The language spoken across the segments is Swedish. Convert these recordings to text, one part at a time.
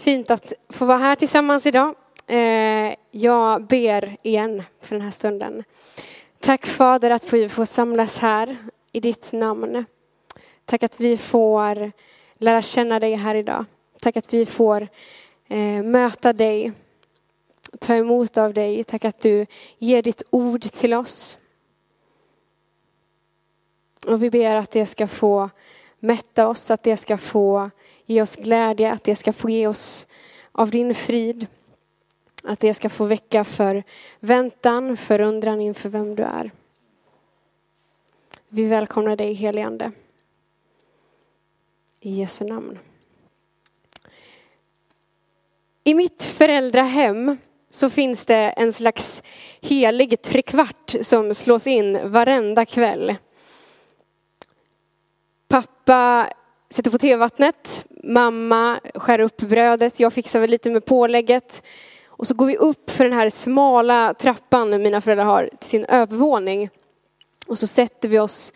Fint att få vara här tillsammans idag. Eh, jag ber igen för den här stunden. Tack Fader att vi får samlas här i ditt namn. Tack att vi får lära känna dig här idag. Tack att vi får eh, möta dig, ta emot av dig. Tack att du ger ditt ord till oss. Och vi ber att det ska få mätta oss, att det ska få ge oss glädje, att det ska få ge oss av din frid. Att det ska få väcka för väntan, förundran inför vem du är. Vi välkomnar dig heligande. I Jesu namn. I mitt föräldrahem så finns det en slags helig trekvart som slås in varenda kväll. Pappa sätter på tv-vattnet mamma skär upp brödet, jag fixar väl lite med pålägget. Och så går vi upp för den här smala trappan mina föräldrar har till sin övervåning. Och så sätter vi oss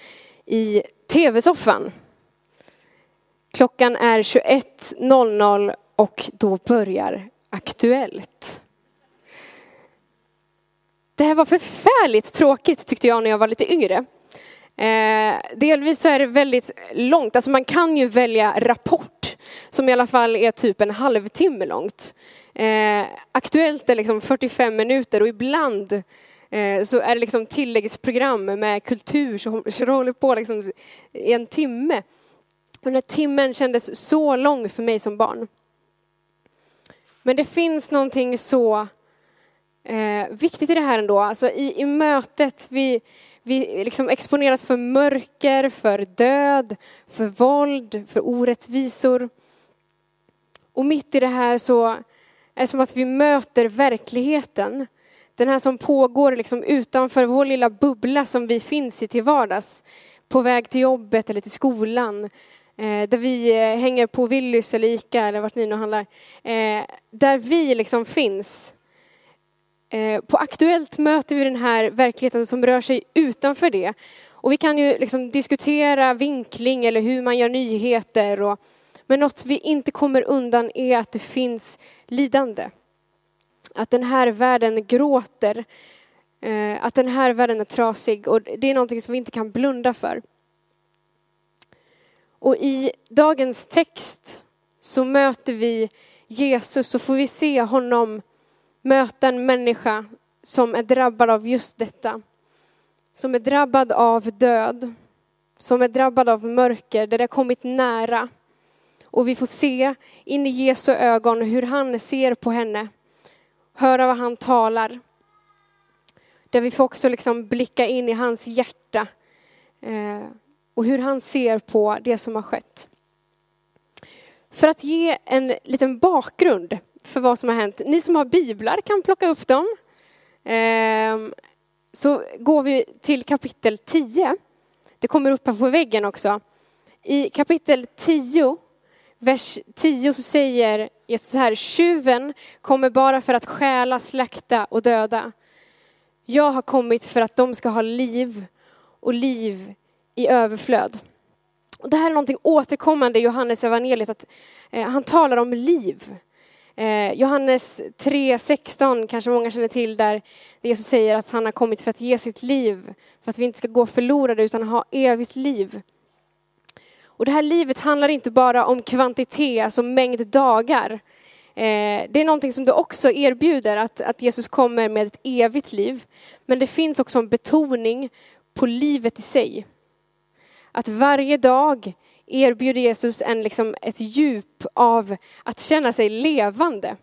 i tv-soffan. Klockan är 21.00 och då börjar Aktuellt. Det här var förfärligt tråkigt tyckte jag när jag var lite yngre. Eh, delvis så är det väldigt långt, alltså man kan ju välja Rapport som i alla fall är typ en halvtimme långt. Eh, aktuellt är liksom 45 minuter och ibland eh, så är det liksom tilläggsprogram med kultur som, som håller på liksom i en timme. Och den här timmen kändes så lång för mig som barn. Men det finns någonting så eh, viktigt i det här ändå. Alltså i, i mötet, vi, vi liksom exponeras för mörker, för död, för våld, för orättvisor. Och mitt i det här så är det som att vi möter verkligheten. Den här som pågår liksom utanför vår lilla bubbla som vi finns i till vardags. På väg till jobbet eller till skolan. Eh, där vi eh, hänger på Willys eller Ica eller vart ni nu handlar. Eh, där vi liksom finns. På Aktuellt möter vi den här verkligheten som rör sig utanför det. Och vi kan ju liksom diskutera vinkling eller hur man gör nyheter. Och, men något vi inte kommer undan är att det finns lidande. Att den här världen gråter. Eh, att den här världen är trasig och det är någonting som vi inte kan blunda för. Och i dagens text så möter vi Jesus och får vi se honom möta en människa som är drabbad av just detta. Som är drabbad av död, som är drabbad av mörker, där det har kommit nära. Och vi får se in i Jesu ögon hur han ser på henne, höra vad han talar. Där vi får också liksom blicka in i hans hjärta eh, och hur han ser på det som har skett. För att ge en liten bakgrund för vad som har hänt. Ni som har biblar kan plocka upp dem. Ehm, så går vi till kapitel 10. Det kommer upp här på väggen också. I kapitel 10, vers 10 så säger Jesus så här, tjuven kommer bara för att stjäla, slakta och döda. Jag har kommit för att de ska ha liv och liv i överflöd. Och det här är någonting återkommande i Johannes evangeliet att eh, han talar om liv. Eh, Johannes 3.16 kanske många känner till där Jesus säger att han har kommit för att ge sitt liv, för att vi inte ska gå förlorade utan ha evigt liv. Och det här livet handlar inte bara om kvantitet, alltså mängd dagar. Eh, det är någonting som du också erbjuder, att, att Jesus kommer med ett evigt liv. Men det finns också en betoning på livet i sig. Att varje dag erbjuder Jesus en, liksom, ett djup av att känna sig levande.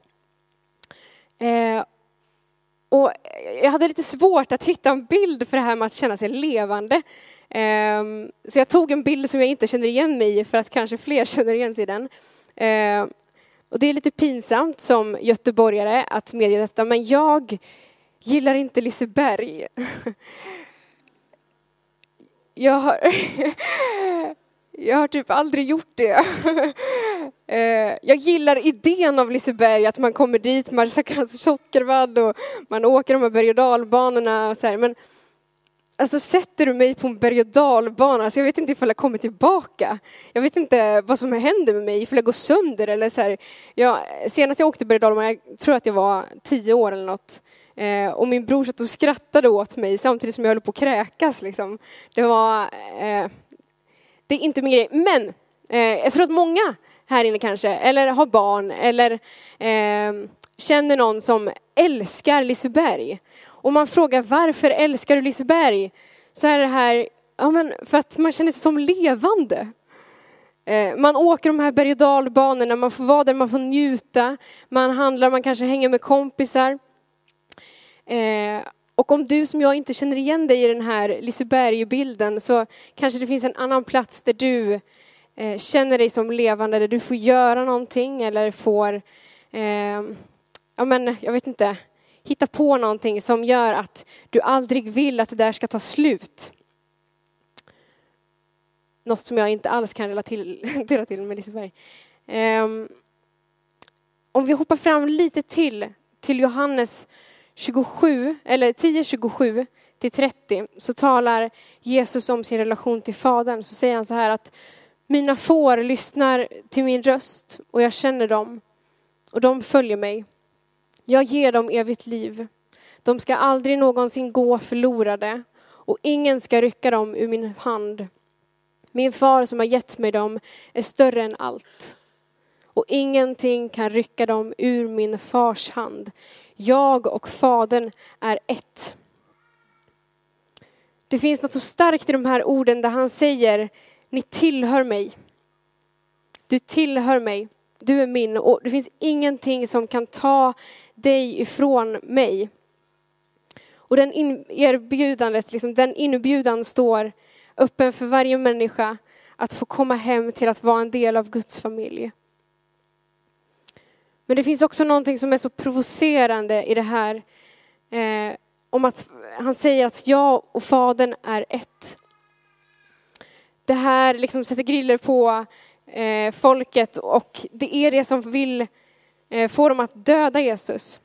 Eh, och jag hade lite svårt att hitta en bild för det här med att känna sig levande. Ehm, så jag tog en bild som jag inte känner igen mig i för att kanske fler känner igen sig i den. Ehm, och det är lite pinsamt som göteborgare att medge detta, men jag gillar inte Liseberg. Jag har, jag har typ aldrig gjort det. Ehm, jag gillar idén av Liseberg, att man kommer dit, man käkar sockervadd och man åker de här berg och dalbanorna och så här. Men Alltså sätter du mig på en berg och dalbana, så jag vet inte ifall jag kommer tillbaka. Jag vet inte vad som händer med mig, ifall jag går sönder eller så här. Jag, senast jag åkte berg och dalbana, jag tror att jag var tio år eller något. Eh, och min bror satt och skrattade åt mig samtidigt som jag höll på att kräkas. Liksom. Det var... Eh, det är inte min grej. Men eh, jag tror att många här inne kanske, eller har barn, eller eh, känner någon som älskar Liseberg. Och man frågar varför älskar du Liseberg? Så är det här, ja men för att man känner sig som levande. Eh, man åker de här berg och dalbanorna, man får vara där, man får njuta. Man handlar, man kanske hänger med kompisar. Eh, och om du som jag inte känner igen dig i den här Liseberg-bilden så kanske det finns en annan plats där du eh, känner dig som levande, där du får göra någonting eller får, ja men jag vet inte, hitta på någonting som gör att du aldrig vill att det där ska ta slut. Något som jag inte alls kan relatera till med Liseberg. Ehm, om vi hoppar fram lite till, till Johannes 27, eller 10, 27 till 30, så talar Jesus om sin relation till Fadern. Så säger han så här att mina får lyssnar till min röst och jag känner dem och de följer mig. Jag ger dem evigt liv. De ska aldrig någonsin gå förlorade och ingen ska rycka dem ur min hand. Min far som har gett mig dem är större än allt. Och ingenting kan rycka dem ur min fars hand. Jag och Fadern är ett. Det finns något så starkt i de här orden där han säger, ni tillhör mig. Du tillhör mig, du är min och det finns ingenting som kan ta dig ifrån mig. Och den erbjudandet, liksom, den inbjudan står öppen för varje människa att få komma hem till att vara en del av Guds familj. Men det finns också någonting som är så provocerande i det här. Eh, om att han säger att jag och Fadern är ett. Det här liksom sätter griller på eh, folket och det är det som vill eh, få dem att döda Jesus.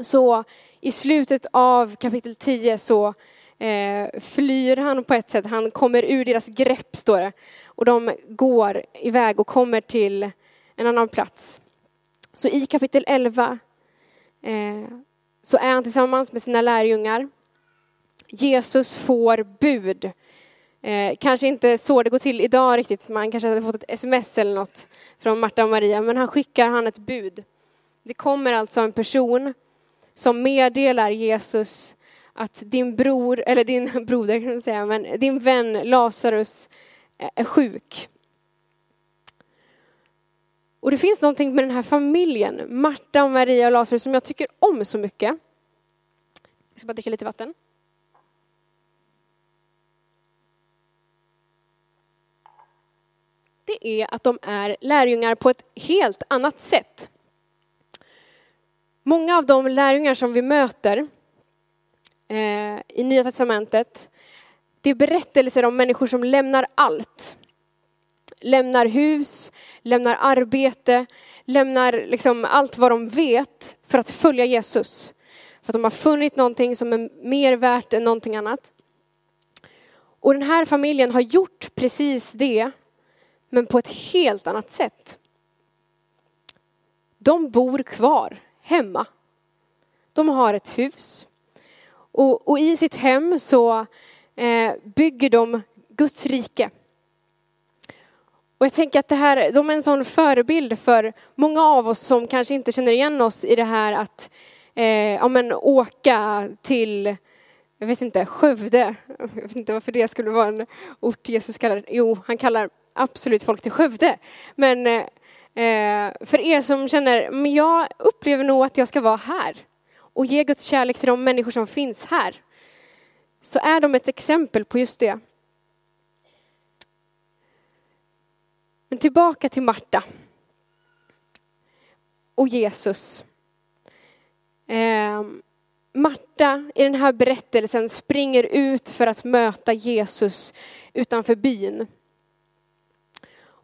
Så i slutet av kapitel 10 så eh, flyr han på ett sätt. Han kommer ur deras grepp, står det. Och de går iväg och kommer till en annan plats. Så i kapitel 11 eh, så är han tillsammans med sina lärjungar. Jesus får bud. Eh, kanske inte så det går till idag riktigt, man kanske hade fått ett sms eller något från Marta och Maria, men han skickar han ett bud. Det kommer alltså en person som meddelar Jesus att din bror, eller din broder kan man säga, men din vän Lazarus är sjuk. Och det finns någonting med den här familjen, Marta, Maria och Lazarus, som jag tycker om så mycket. Jag ska bara dricka lite vatten. Är att de är lärjungar på ett helt annat sätt. Många av de lärjungar som vi möter eh, i Nya Testamentet, det är berättelser om människor som lämnar allt lämnar hus, lämnar arbete, lämnar liksom allt vad de vet för att följa Jesus. För att de har funnit någonting som är mer värt än någonting annat. Och den här familjen har gjort precis det, men på ett helt annat sätt. De bor kvar hemma. De har ett hus. Och, och i sitt hem så eh, bygger de Guds rike. Och jag tänker att det här, de är en sån förebild för många av oss som kanske inte känner igen oss i det här att eh, ja, men åka till, jag vet inte, Skövde. Jag vet inte varför det skulle vara en ort Jesus kallar, jo han kallar absolut folk till Skövde. Men eh, för er som känner, men jag upplever nog att jag ska vara här och ge Guds kärlek till de människor som finns här. Så är de ett exempel på just det. Men tillbaka till Marta och Jesus. Eh, Marta i den här berättelsen springer ut för att möta Jesus utanför byn.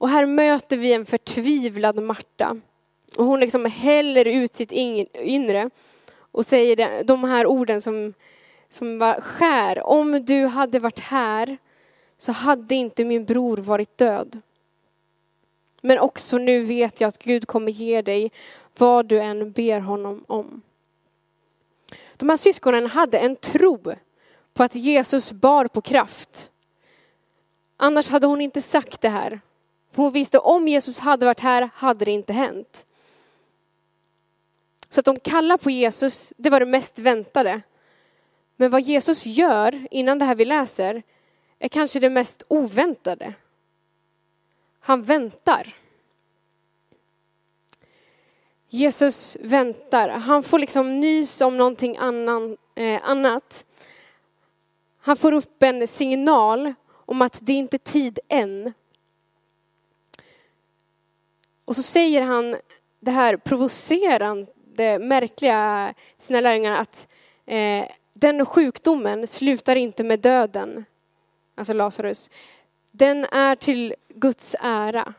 Och här möter vi en förtvivlad Marta. Och hon liksom häller ut sitt inre och säger de här orden som, som var skär, om du hade varit här så hade inte min bror varit död. Men också nu vet jag att Gud kommer ge dig vad du än ber honom om. De här syskonen hade en tro på att Jesus bar på kraft. Annars hade hon inte sagt det här. För hon visste om Jesus hade varit här hade det inte hänt. Så att de kallar på Jesus, det var det mest väntade. Men vad Jesus gör innan det här vi läser är kanske det mest oväntade. Han väntar. Jesus väntar. Han får liksom nys om någonting annan, eh, annat. Han får upp en signal om att det inte är tid än. Och så säger han det här provocerande, märkliga till sina lärjungar att eh, den sjukdomen slutar inte med döden, alltså Lazarus. Den är till Guds ära,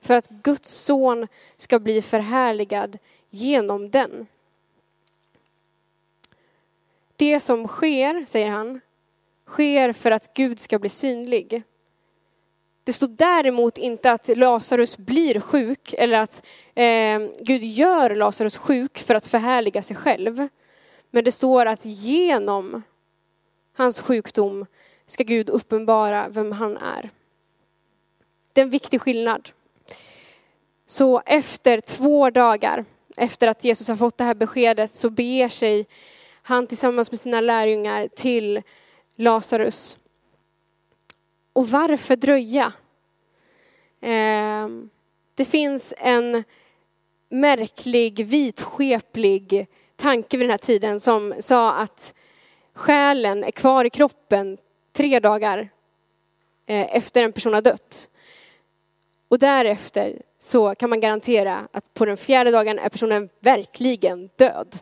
för att Guds son ska bli förhärligad genom den. Det som sker, säger han, sker för att Gud ska bli synlig. Det står däremot inte att Lazarus blir sjuk eller att eh, Gud gör Lazarus sjuk för att förhärliga sig själv. Men det står att genom hans sjukdom ska Gud uppenbara vem han är. Det är en viktig skillnad. Så efter två dagar, efter att Jesus har fått det här beskedet, så beger sig han tillsammans med sina lärjungar till Lazarus. Och varför dröja? Ehm, det finns en märklig, vitskeplig tanke vid den här tiden som sa att själen är kvar i kroppen tre dagar eh, efter en person har dött. Och därefter så kan man garantera att på den fjärde dagen är personen verkligen död.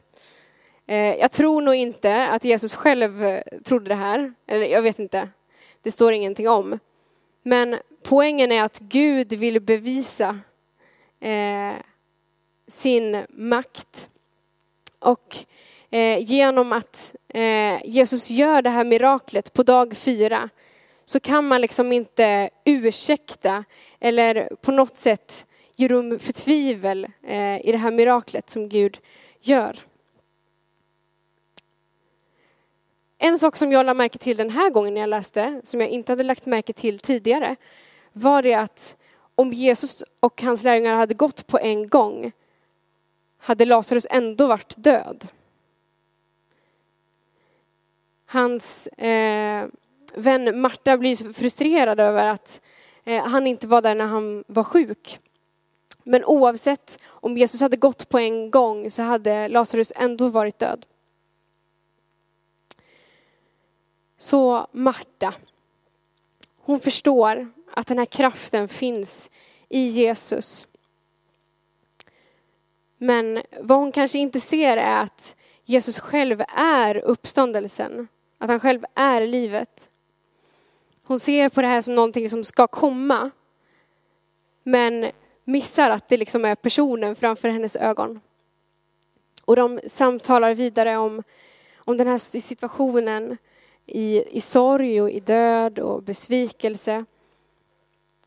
Eh, jag tror nog inte att Jesus själv eh, trodde det här, eller jag vet inte, det står ingenting om. Men poängen är att Gud vill bevisa eh, sin makt. Och eh, genom att eh, Jesus gör det här miraklet på dag fyra så kan man liksom inte ursäkta eller på något sätt ge rum för tvivel eh, i det här miraklet som Gud gör. En sak som jag lade märke till den här gången när jag läste, som jag inte hade lagt märke till tidigare, var det att om Jesus och hans lärjungar hade gått på en gång hade Lazarus ändå varit död. Hans eh, vän Marta blir frustrerad över att eh, han inte var där när han var sjuk. Men oavsett om Jesus hade gått på en gång så hade Lazarus ändå varit död. Så Marta, hon förstår att den här kraften finns i Jesus. Men vad hon kanske inte ser är att Jesus själv är uppståndelsen, att han själv är livet. Hon ser på det här som någonting som ska komma, men missar att det liksom är personen framför hennes ögon. Och de samtalar vidare om, om den här situationen i, i sorg och i död och besvikelse.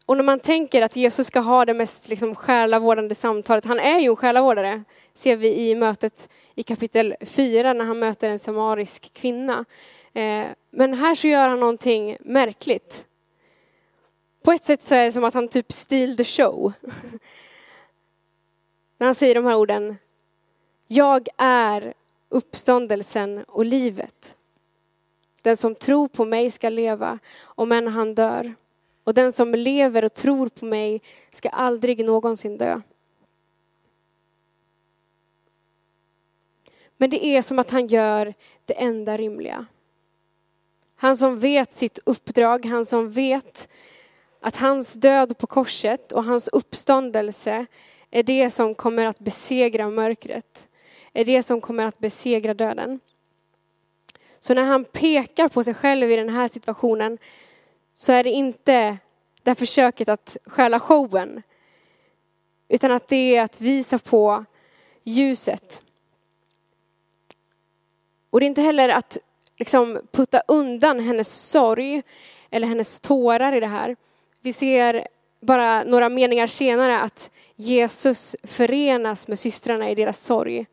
Och när man tänker att Jesus ska ha det mest liksom själavårdande samtalet, han är ju en själavårdare, ser vi i mötet i kapitel 4 när han möter en samarisk kvinna. Eh, men här så gör han någonting märkligt. På ett sätt så är det som att han typ steal the show. När han säger de här orden, jag är uppståndelsen och livet. Den som tror på mig ska leva, om än han dör. Och den som lever och tror på mig ska aldrig någonsin dö. Men det är som att han gör det enda rimliga. Han som vet sitt uppdrag, han som vet att hans död på korset och hans uppståndelse är det som kommer att besegra mörkret, är det som kommer att besegra döden. Så när han pekar på sig själv i den här situationen så är det inte det här försöket att stjäla showen, utan att det är att visa på ljuset. Och det är inte heller att liksom putta undan hennes sorg eller hennes tårar i det här. Vi ser bara några meningar senare att Jesus förenas med systrarna i deras sorg.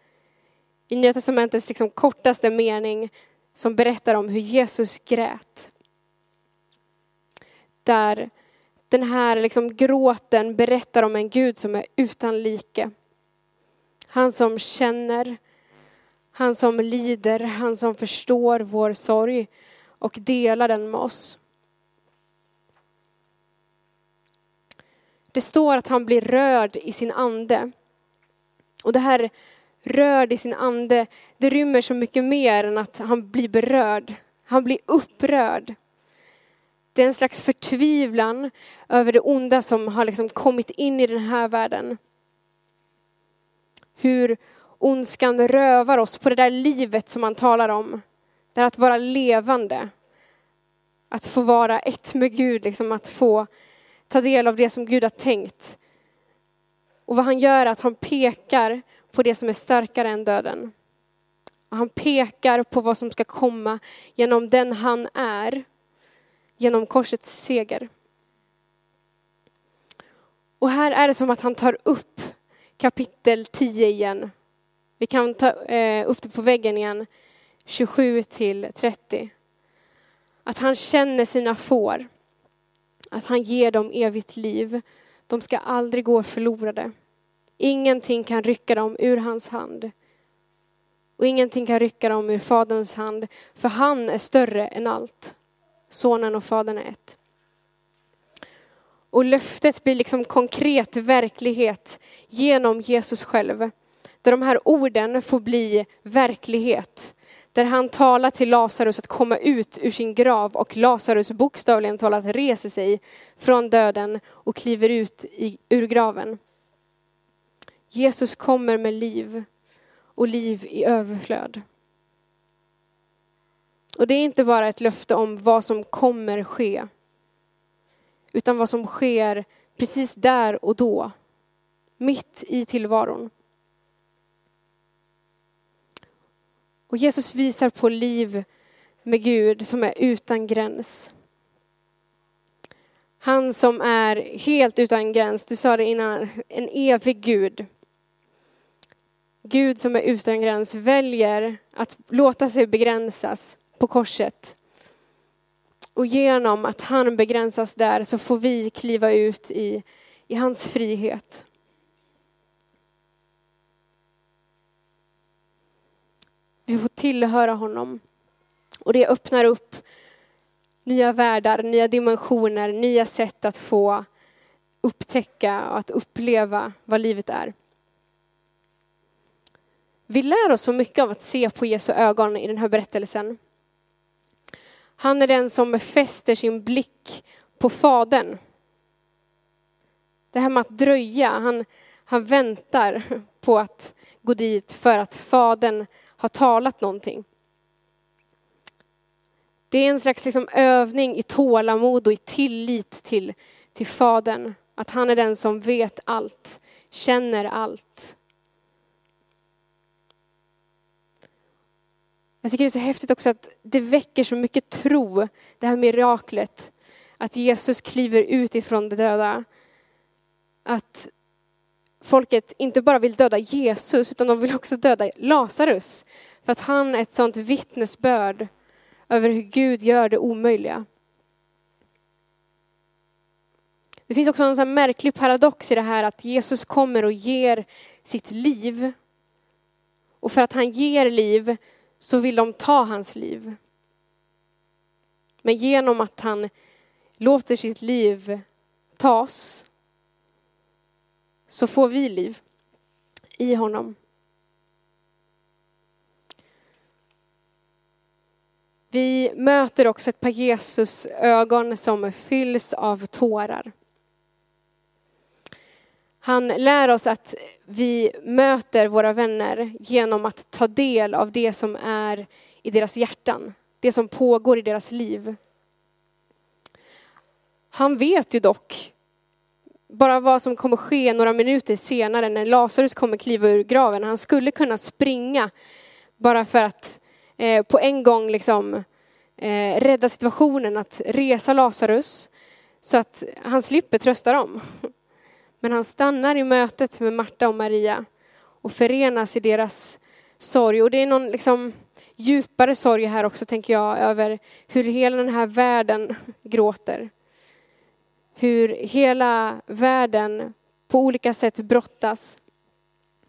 I Nya Testamentets liksom kortaste mening som berättar om hur Jesus grät. Där den här liksom gråten berättar om en Gud som är utan like. Han som känner, han som lider, han som förstår vår sorg och delar den med oss. Det står att han blir rörd i sin ande. Och det här rörd i sin ande, det rymmer så mycket mer än att han blir berörd. Han blir upprörd. Det är en slags förtvivlan över det onda som har liksom kommit in i den här världen. Hur ondskan rövar oss på det där livet som man talar om. Det är att vara levande. Att få vara ett med Gud, liksom att få ta del av det som Gud har tänkt. Och vad han gör är att han pekar på det som är starkare än döden. Och han pekar på vad som ska komma genom den han är, genom korsets seger. Och här är det som att han tar upp kapitel 10 igen. Vi kan ta eh, upp det på väggen igen, 27 till 30. Att han känner sina får. Att han ger dem evigt liv. De ska aldrig gå förlorade. Ingenting kan rycka dem ur hans hand. Och ingenting kan rycka dem ur Faderns hand, för han är större än allt. Sonen och Fadern är ett. Och löftet blir liksom konkret verklighet genom Jesus själv. Där de här orden får bli verklighet. Där han talar till Lazarus att komma ut ur sin grav och Lazarus bokstavligen talat reser sig från döden och kliver ut i, ur graven. Jesus kommer med liv och liv i överflöd. Och det är inte bara ett löfte om vad som kommer ske, utan vad som sker precis där och då, mitt i tillvaron. Och Jesus visar på liv med Gud som är utan gräns. Han som är helt utan gräns, du sa det innan, en evig Gud. Gud som är utan gräns väljer att låta sig begränsas på korset. Och genom att han begränsas där så får vi kliva ut i, i hans frihet. Vi får tillhöra honom. Och det öppnar upp nya världar, nya dimensioner, nya sätt att få upptäcka och att uppleva vad livet är. Vi lär oss så mycket av att se på Jesu ögon i den här berättelsen. Han är den som fäster sin blick på Fadern. Det här med att dröja, han, han väntar på att gå dit för att Fadern har talat någonting. Det är en slags liksom övning i tålamod och i tillit till, till Fadern. Att han är den som vet allt, känner allt. Jag tycker det är så häftigt också att det väcker så mycket tro, det här miraklet. Att Jesus kliver ut ifrån de döda. Att folket inte bara vill döda Jesus, utan de vill också döda Lazarus. För att han är ett sånt vittnesbörd över hur Gud gör det omöjliga. Det finns också en sån märklig paradox i det här att Jesus kommer och ger sitt liv. Och för att han ger liv så vill de ta hans liv. Men genom att han låter sitt liv tas så får vi liv i honom. Vi möter också ett par Jesus ögon som fylls av tårar. Han lär oss att vi möter våra vänner genom att ta del av det som är i deras hjärtan, det som pågår i deras liv. Han vet ju dock bara vad som kommer ske några minuter senare när Lazarus kommer kliva ur graven. Han skulle kunna springa bara för att eh, på en gång liksom eh, rädda situationen att resa Lazarus så att han slipper trösta dem. Men han stannar i mötet med Marta och Maria och förenas i deras sorg. Och det är någon liksom djupare sorg här också, tänker jag, över hur hela den här världen gråter. Hur hela världen på olika sätt brottas.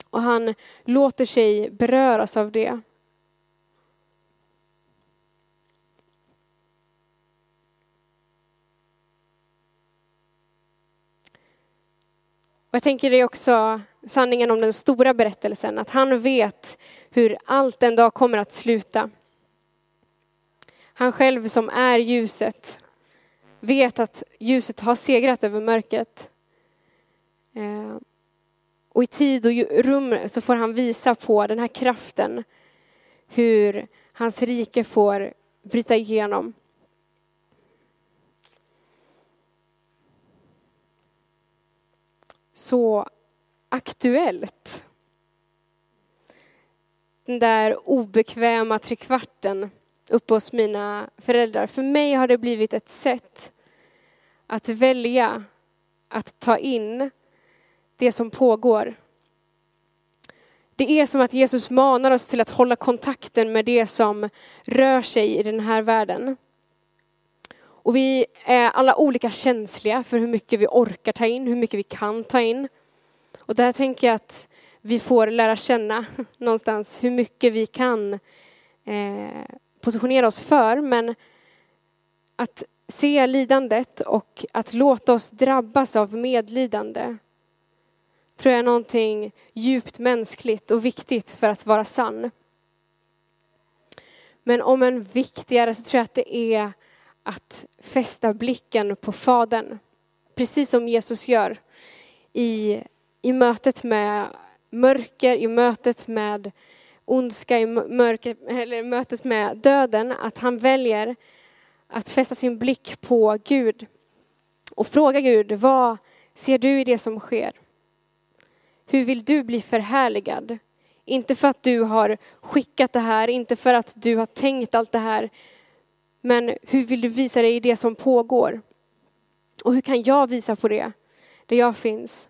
Och han låter sig beröras av det. Och jag tänker det är också sanningen om den stora berättelsen, att han vet hur allt en dag kommer att sluta. Han själv som är ljuset vet att ljuset har segrat över mörkret. Eh, och i tid och rum så får han visa på den här kraften, hur hans rike får bryta igenom. Så aktuellt. Den där obekväma trekvarten uppe hos mina föräldrar. För mig har det blivit ett sätt att välja att ta in det som pågår. Det är som att Jesus manar oss till att hålla kontakten med det som rör sig i den här världen. Och vi är alla olika känsliga för hur mycket vi orkar ta in, hur mycket vi kan ta in. Och där tänker jag att vi får lära känna någonstans hur mycket vi kan eh, positionera oss för. Men att se lidandet och att låta oss drabbas av medlidande tror jag är någonting djupt mänskligt och viktigt för att vara sann. Men om en viktigare så tror jag att det är att fästa blicken på Fadern. Precis som Jesus gör i, i mötet med mörker, i mötet med ondska, i mörker, eller mötet med döden. Att han väljer att fästa sin blick på Gud och fråga Gud, vad ser du i det som sker? Hur vill du bli förhärligad? Inte för att du har skickat det här, inte för att du har tänkt allt det här, men hur vill du visa dig i det som pågår? Och hur kan jag visa på det, där jag finns?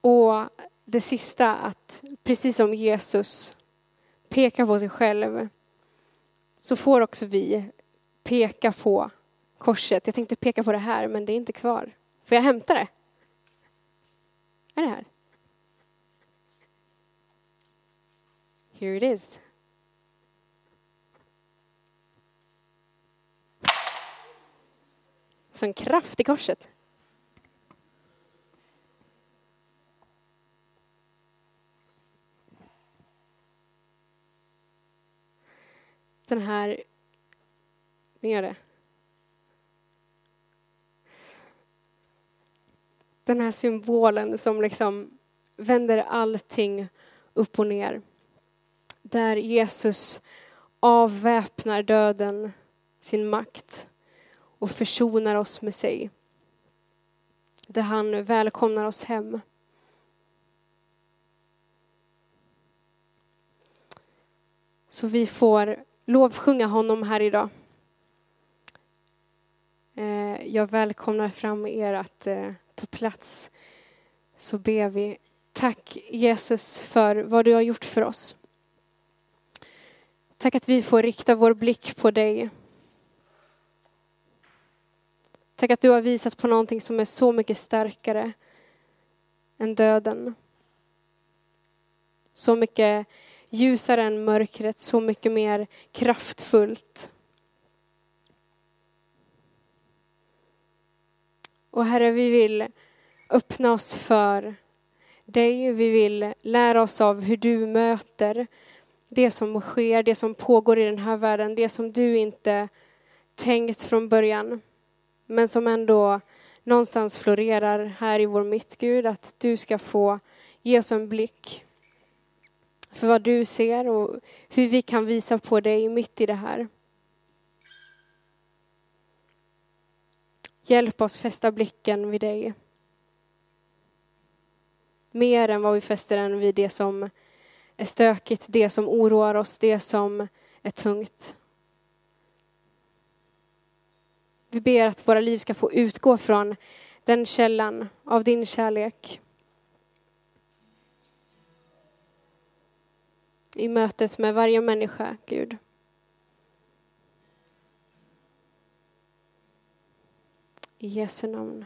Och det sista, att precis som Jesus pekar på sig själv, så får också vi peka på korset. Jag tänkte peka på det här, men det är inte kvar. Får jag hämta det? Är det här? Here it is. Sån kraft i korset. Den här, ni gör det. Den här symbolen som liksom vänder allting upp och ner. Där Jesus avväpnar döden sin makt och försonar oss med sig. Där han välkomnar oss hem. Så vi får lovsjunga honom här idag. Eh, jag välkomnar fram er att eh, ta plats. Så ber vi. Tack Jesus för vad du har gjort för oss. Tack att vi får rikta vår blick på dig. Tack att du har visat på någonting som är så mycket starkare än döden. Så mycket ljusare än mörkret, så mycket mer kraftfullt. Och Herre, vi vill öppna oss för dig. Vi vill lära oss av hur du möter det som sker, det som pågår i den här världen, det som du inte tänkt från början men som ändå någonstans florerar här i vår mitt, Gud, att du ska få ge oss en blick för vad du ser och hur vi kan visa på dig mitt i det här. Hjälp oss fästa blicken vid dig. Mer än vad vi fäster den vid det som är stökigt, det som oroar oss, det som är tungt. Vi ber att våra liv ska få utgå från den källan av din kärlek. I mötet med varje människa, Gud. I Jesu namn.